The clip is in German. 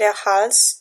der Hals